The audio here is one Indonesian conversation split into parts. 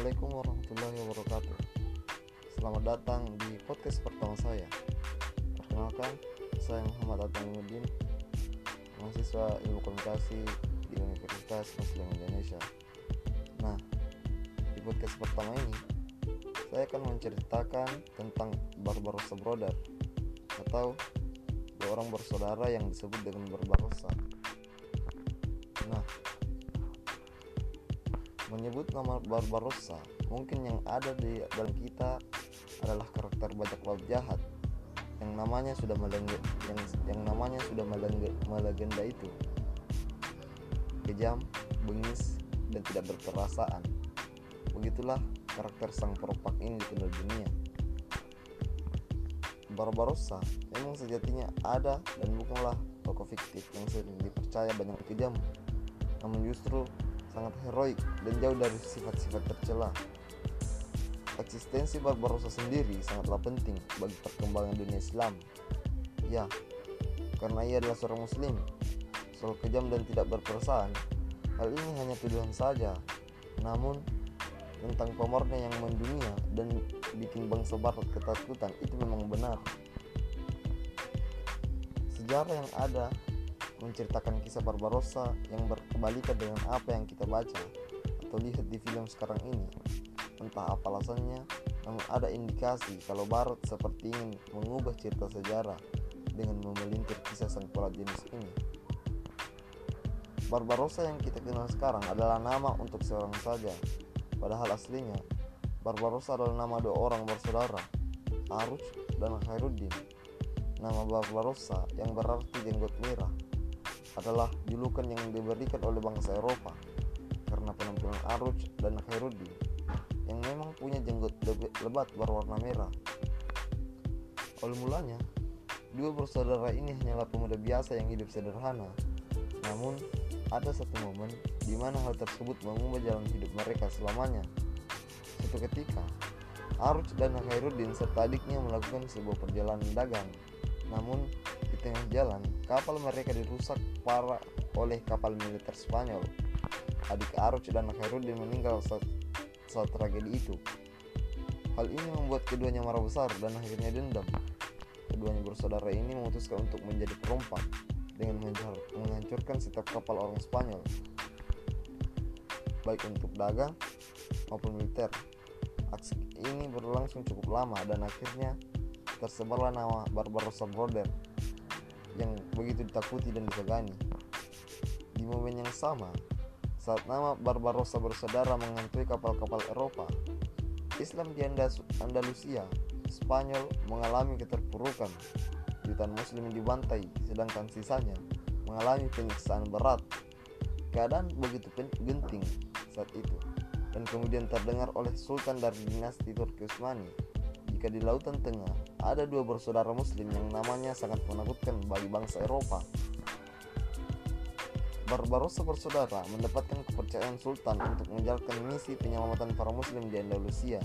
Assalamualaikum warahmatullahi wabarakatuh. Selamat datang di podcast pertama saya. Perkenalkan, saya Muhammad Atamuddin Mahasiswa Ilmu Komunikasi di Universitas Muslim Indonesia. Nah, di podcast pertama ini Saya akan menceritakan tentang Barbarossa Brother Atau dua orang bersaudara yang disebut dengan Barbarossa Nah, menyebut nama Barbarossa mungkin yang ada di dalam kita adalah karakter bajak laut jahat. Yang namanya sudah melengge, yang, yang namanya sudah melengge, melegenda itu. Kejam, bengis, dan tidak berperasaan. Begitulah karakter sang peropak ini dikenal dunia. Barbarossa memang sejatinya ada dan bukanlah tokoh fiktif. Yang sering dipercaya banyak kejam. Namun justru sangat heroik dan jauh dari sifat-sifat tercela. Eksistensi Barbarossa sendiri sangatlah penting bagi perkembangan dunia Islam. Ya, karena ia adalah seorang muslim, soal kejam dan tidak berperasaan, hal ini hanya tuduhan saja. Namun, tentang pamornya yang mendunia dan bikin bangsa barat ketakutan itu memang benar. Sejarah yang ada menceritakan kisah Barbarossa yang berkebalikan dengan apa yang kita baca atau lihat di film sekarang ini. Entah apa alasannya, namun ada indikasi kalau Barat seperti ingin mengubah cerita sejarah dengan memelintir kisah sang pelat jenis ini. Barbarossa yang kita kenal sekarang adalah nama untuk seorang saja, padahal aslinya Barbarossa adalah nama dua orang bersaudara, Aruj dan Khairuddin. Nama Barbarossa yang berarti jenggot merah adalah julukan yang diberikan oleh bangsa Eropa karena penampilan Aruj dan Khairuddin yang memang punya jenggot lebat berwarna merah. Awal mulanya, dua bersaudara ini hanyalah pemuda biasa yang hidup sederhana. Namun, ada satu momen di mana hal tersebut mengubah jalan hidup mereka selamanya. Suatu ketika, Aruj dan Khairuddin serta adiknya melakukan sebuah perjalanan dagang. Namun, tengah jalan, kapal mereka dirusak parah oleh kapal militer Spanyol. Adik Aruj dan Khairuddin meninggal saat, saat tragedi itu. Hal ini membuat keduanya marah besar dan akhirnya dendam. Keduanya bersaudara ini memutuskan untuk menjadi perompak dengan menghancurkan setiap kapal orang Spanyol, baik untuk dagang maupun militer. Aksi ini berlangsung cukup lama dan akhirnya tersebarlah nama Barbarossa Brother yang begitu ditakuti dan disegani. Di momen yang sama, saat nama Barbarossa bersaudara menghantui kapal-kapal Eropa, Islam di Andalusia, Spanyol mengalami keterpurukan. Jutaan muslim dibantai, sedangkan sisanya mengalami penyiksaan berat. Keadaan begitu genting saat itu, dan kemudian terdengar oleh Sultan dari dinasti Turki Utsmani jika di Lautan Tengah ada dua bersaudara muslim yang namanya sangat menakutkan bagi bangsa Eropa. Barbarossa bersaudara mendapatkan kepercayaan Sultan untuk menjalankan misi penyelamatan para muslim di Andalusia.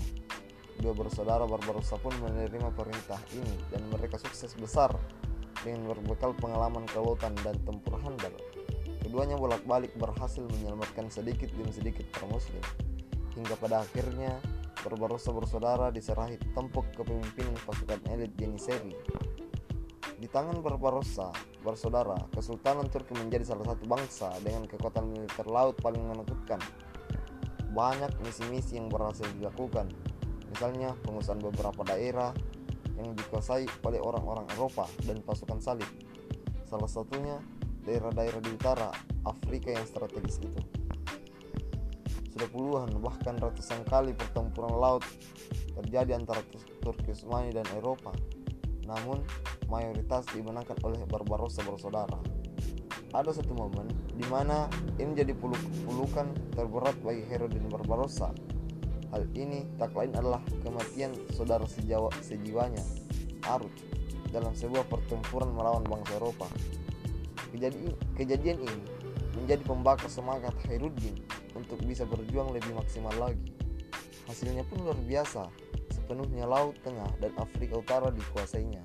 Dua bersaudara Barbarossa pun menerima perintah ini dan mereka sukses besar dengan berbekal pengalaman kelautan dan tempur handal. Keduanya bolak-balik berhasil menyelamatkan sedikit demi sedikit para muslim. Hingga pada akhirnya Barbarossa bersaudara diserahi tempuk kepemimpinan pasukan elit Janissary. Di tangan Barbarossa bersaudara, Kesultanan Turki menjadi salah satu bangsa dengan kekuatan militer laut paling menakutkan. Banyak misi-misi yang berhasil dilakukan, misalnya pengusahaan beberapa daerah yang dikuasai oleh orang-orang Eropa dan pasukan salib. Salah satunya daerah-daerah di utara Afrika yang strategis itu sudah puluhan bahkan ratusan kali pertempuran laut terjadi antara Turki Utsmani dan Eropa. Namun, mayoritas dimenangkan oleh Barbarossa bersaudara. Ada satu momen di mana ini menjadi pulukan terberat bagi Herodin Barbarossa. Hal ini tak lain adalah kematian saudara sejawa, sejiwanya, Aruj, dalam sebuah pertempuran melawan bangsa Eropa. Kejadian, kejadian ini menjadi pembakar semangat Khairuddin untuk bisa berjuang lebih maksimal lagi. Hasilnya pun luar biasa, sepenuhnya Laut Tengah dan Afrika Utara dikuasainya.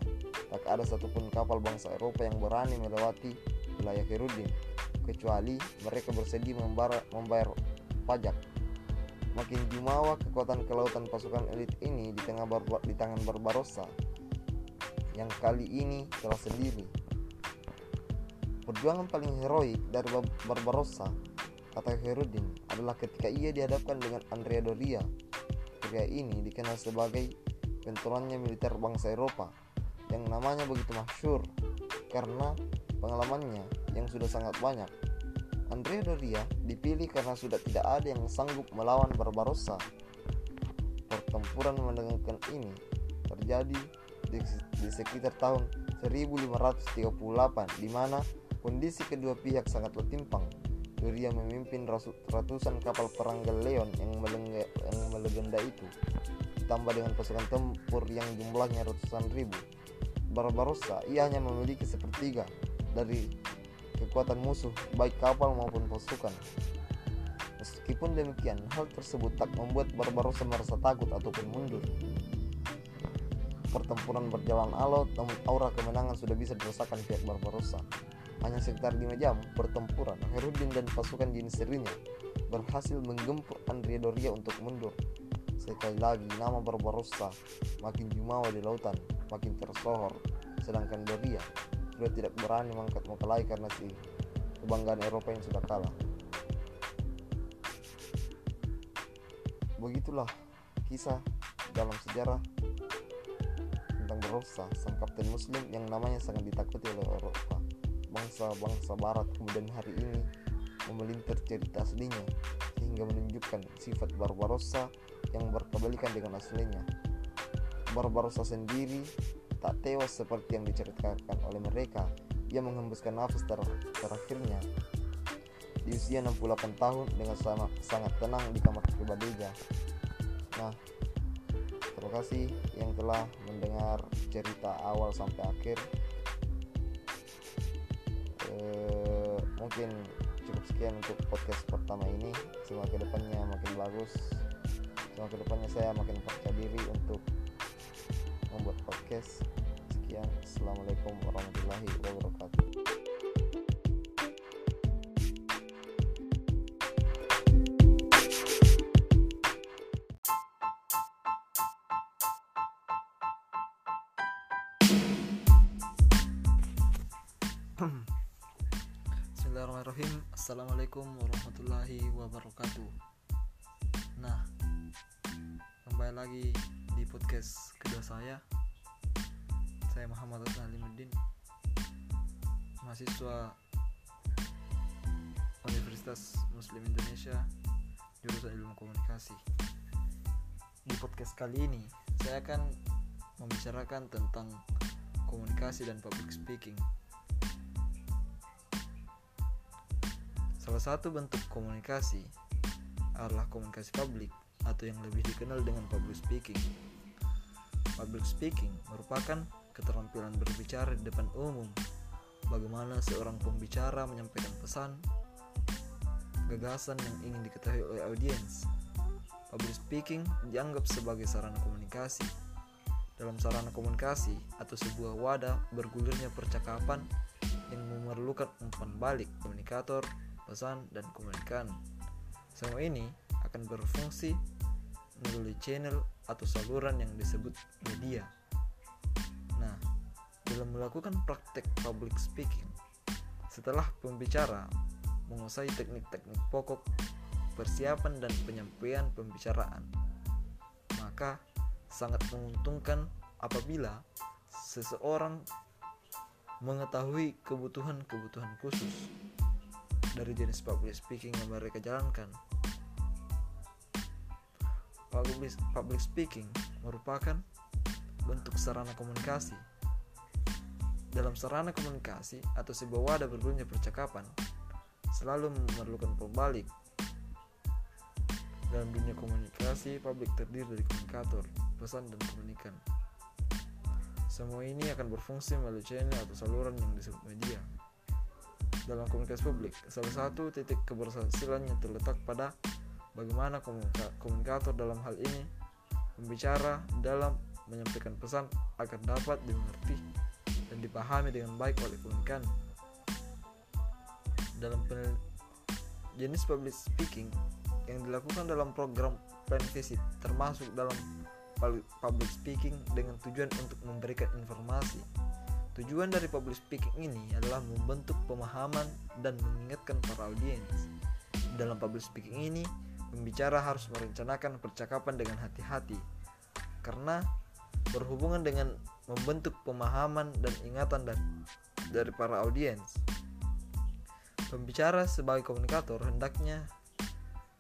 Tak ada satupun kapal bangsa Eropa yang berani melewati wilayah Herudin, kecuali mereka bersedia membayar, membayar pajak. Makin jumawa kekuatan kelautan pasukan elit ini di tengah barba, di tangan Barbarossa yang kali ini telah sendiri. Perjuangan paling heroik dari Barbarossa, kata Herudin, adalah ketika ia dihadapkan dengan Andrea Doria. Pria ini dikenal sebagai benturannya militer bangsa Eropa yang namanya begitu masyur karena pengalamannya yang sudah sangat banyak Andrea Doria dipilih karena sudah tidak ada yang sanggup melawan Barbarossa. Pertempuran menegangkan ini terjadi di, di sekitar tahun 1538 di mana kondisi kedua pihak sangatlah timpang. Doria memimpin ratusan kapal perang galeon yang, yang melegenda itu ditambah dengan pasukan tempur yang jumlahnya ratusan ribu. Barbarossa ia hanya memiliki sepertiga dari kekuatan musuh baik kapal maupun pasukan. Meskipun demikian, hal tersebut tak membuat Barbarossa merasa takut ataupun mundur. Pertempuran berjalan alot, namun aura kemenangan sudah bisa dirasakan pihak Barbarossa. Hanya sekitar 5 jam pertempuran, Herudin dan pasukan jenis serinya berhasil menggempur Andrea Doria untuk mundur. Sekali lagi, nama Barbarossa makin jumawa di lautan, makin tersohor, sedangkan Doria sudah tidak berani mengangkat muka lagi karena si kebanggaan Eropa yang sudah kalah. Begitulah kisah dalam sejarah tentang Barossa, sang kapten muslim yang namanya sangat ditakuti oleh Eropa. Bangsa-bangsa barat kemudian hari ini memelintir cerita aslinya sehingga menunjukkan sifat Barbarossa yang berkebalikan dengan aslinya. Barbarossa sendiri tak tewas seperti yang diceritakan oleh mereka. Ia menghembuskan nafas ter terakhirnya di usia 68 tahun dengan sama, sangat tenang di kamar pribadinya. Nah, terima kasih yang telah mendengar cerita awal sampai akhir. Sekian untuk podcast pertama ini. Semoga ke depannya makin bagus. Semoga ke depannya saya makin percaya diri untuk membuat podcast sekian assalamualaikum warahmatullahi wabarakatuh Bismillahirrahmanirrahim. Assalamualaikum warahmatullahi wabarakatuh. Nah Kembali lagi di podcast kedua saya. Saya Muhammad Hasan Alimuddin mahasiswa Universitas Muslim Indonesia jurusan ilmu komunikasi. Di podcast kali ini saya akan membicarakan tentang komunikasi dan public speaking salah satu bentuk komunikasi adalah komunikasi publik atau yang lebih dikenal dengan public speaking. Public speaking merupakan keterampilan berbicara di depan umum. Bagaimana seorang pembicara menyampaikan pesan, gagasan yang ingin diketahui oleh audiens. Public speaking dianggap sebagai sarana komunikasi. Dalam sarana komunikasi atau sebuah wadah bergulirnya percakapan yang memerlukan umpan balik komunikator, pesan, dan komunikan. Semua ini akan berfungsi melalui channel atau saluran yang disebut media. Nah, dalam melakukan praktek public speaking, setelah pembicara menguasai teknik-teknik pokok persiapan dan penyampaian pembicaraan, maka sangat menguntungkan apabila seseorang mengetahui kebutuhan-kebutuhan khusus dari jenis public speaking yang mereka jalankan Public, public speaking merupakan bentuk sarana komunikasi. Dalam sarana komunikasi atau sebuah wadah bergulirnya percakapan, selalu memerlukan pembalik. Dalam dunia komunikasi, publik terdiri dari komunikator, pesan, dan komunikan. Semua ini akan berfungsi melalui channel atau saluran yang disebut media. Dalam komunikasi publik, salah satu titik keberhasilannya terletak pada bagaimana komunikator dalam hal ini membicara dalam menyampaikan pesan agar dapat dimengerti dan dipahami dengan baik oleh komunikan. Dalam jenis public speaking yang dilakukan dalam program plan visit termasuk dalam public speaking dengan tujuan untuk memberikan informasi. Tujuan dari public speaking ini adalah membentuk pemahaman dan mengingatkan para audiens. Dalam public speaking ini, pembicara harus merencanakan percakapan dengan hati-hati karena berhubungan dengan membentuk pemahaman dan ingatan dari, dari para audiens. Pembicara sebagai komunikator hendaknya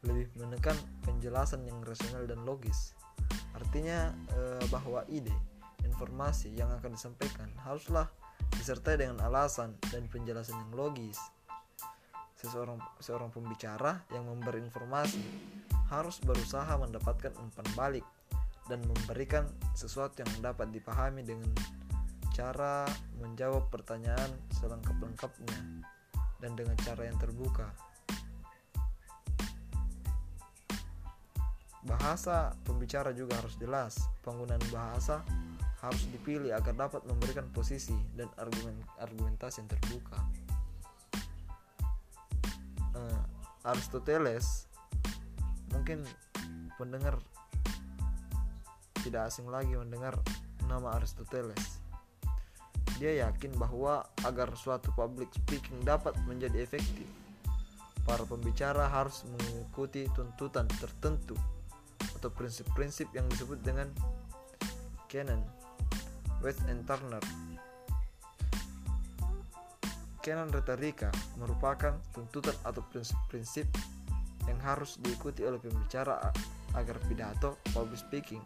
lebih menekan penjelasan yang rasional dan logis. Artinya eh, bahwa ide, informasi yang akan disampaikan haruslah disertai dengan alasan dan penjelasan yang logis. Seseorang seorang pembicara yang memberi informasi harus berusaha mendapatkan umpan balik dan memberikan sesuatu yang dapat dipahami dengan cara menjawab pertanyaan selengkap-lengkapnya dan dengan cara yang terbuka. Bahasa pembicara juga harus jelas. Penggunaan bahasa harus dipilih agar dapat memberikan posisi dan argumen argumentasi yang terbuka. Uh, Aristoteles mungkin pendengar tidak asing lagi mendengar nama Aristoteles. Dia yakin bahwa agar suatu public speaking dapat menjadi efektif, para pembicara harus mengikuti tuntutan tertentu atau prinsip-prinsip yang disebut dengan canon, West and Turner. Canon retorika merupakan tuntutan atau prinsip-prinsip yang harus diikuti oleh pembicara agar pidato public speaking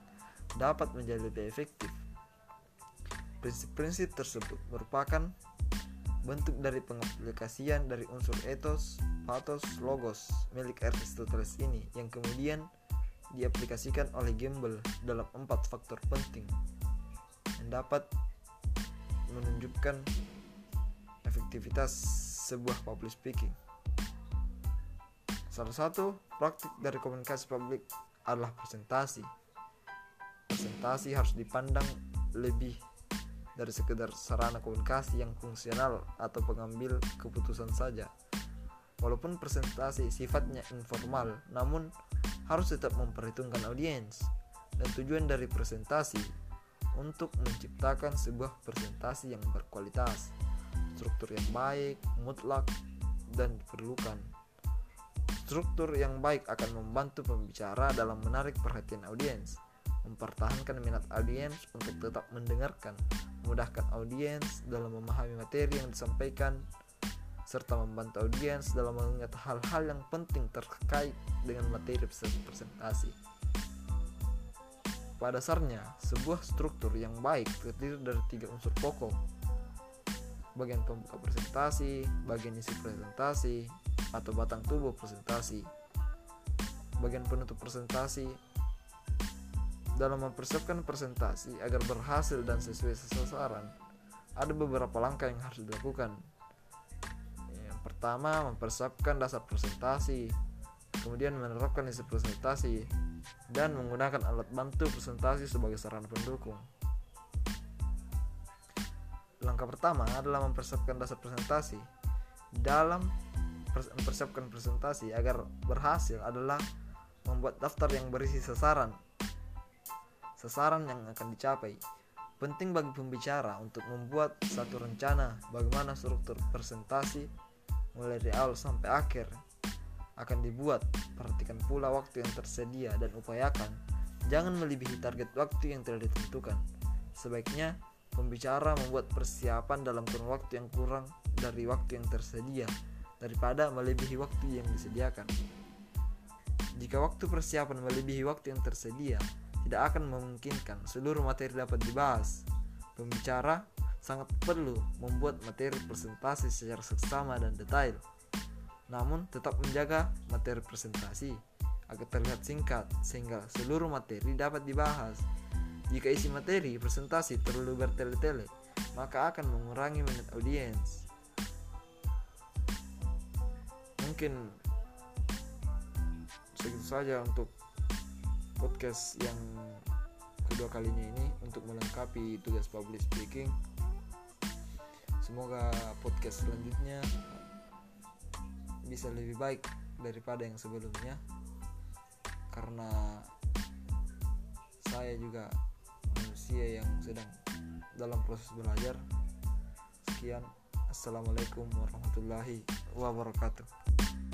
dapat menjadi lebih efektif. Prinsip-prinsip tersebut merupakan bentuk dari pengaplikasian dari unsur etos, pathos, logos milik Aristoteles ini yang kemudian diaplikasikan oleh Gamble dalam empat faktor penting dapat menunjukkan efektivitas sebuah public speaking. Salah satu praktik dari komunikasi publik adalah presentasi. Presentasi harus dipandang lebih dari sekedar sarana komunikasi yang fungsional atau pengambil keputusan saja. Walaupun presentasi sifatnya informal, namun harus tetap memperhitungkan audiens dan tujuan dari presentasi untuk menciptakan sebuah presentasi yang berkualitas, struktur yang baik, mutlak, dan diperlukan. Struktur yang baik akan membantu pembicara dalam menarik perhatian audiens, mempertahankan minat audiens untuk tetap mendengarkan, memudahkan audiens dalam memahami materi yang disampaikan, serta membantu audiens dalam mengingat hal-hal yang penting terkait dengan materi presentasi. Pada dasarnya, sebuah struktur yang baik terdiri dari tiga unsur pokok. Bagian pembuka presentasi, bagian isi presentasi, atau batang tubuh presentasi. Bagian penutup presentasi dalam mempersiapkan presentasi agar berhasil dan sesuai sasaran, ada beberapa langkah yang harus dilakukan. Yang pertama, mempersiapkan dasar presentasi, kemudian menerapkan isi presentasi, dan menggunakan alat bantu presentasi sebagai sarana pendukung. Langkah pertama adalah mempersiapkan dasar presentasi. Dalam mempersiapkan presentasi agar berhasil adalah membuat daftar yang berisi sasaran sasaran yang akan dicapai. Penting bagi pembicara untuk membuat satu rencana bagaimana struktur presentasi mulai dari awal sampai akhir akan dibuat. Perhatikan pula waktu yang tersedia dan upayakan jangan melebihi target waktu yang telah ditentukan. Sebaiknya pembicara membuat persiapan dalam kurun waktu yang kurang dari waktu yang tersedia daripada melebihi waktu yang disediakan. Jika waktu persiapan melebihi waktu yang tersedia, tidak akan memungkinkan seluruh materi dapat dibahas. Pembicara sangat perlu membuat materi presentasi secara seksama dan detail. Namun tetap menjaga materi presentasi agar terlihat singkat sehingga seluruh materi dapat dibahas. Jika isi materi presentasi terlalu bertele-tele, maka akan mengurangi minat audiens. Mungkin segitu saja untuk podcast yang kedua kalinya ini untuk melengkapi tugas public speaking. Semoga podcast selanjutnya bisa lebih baik daripada yang sebelumnya. karena saya juga manusia yang sedang dalam proses belajar. Sekian. Assalamualaikum warahmatullahi wabarakatuh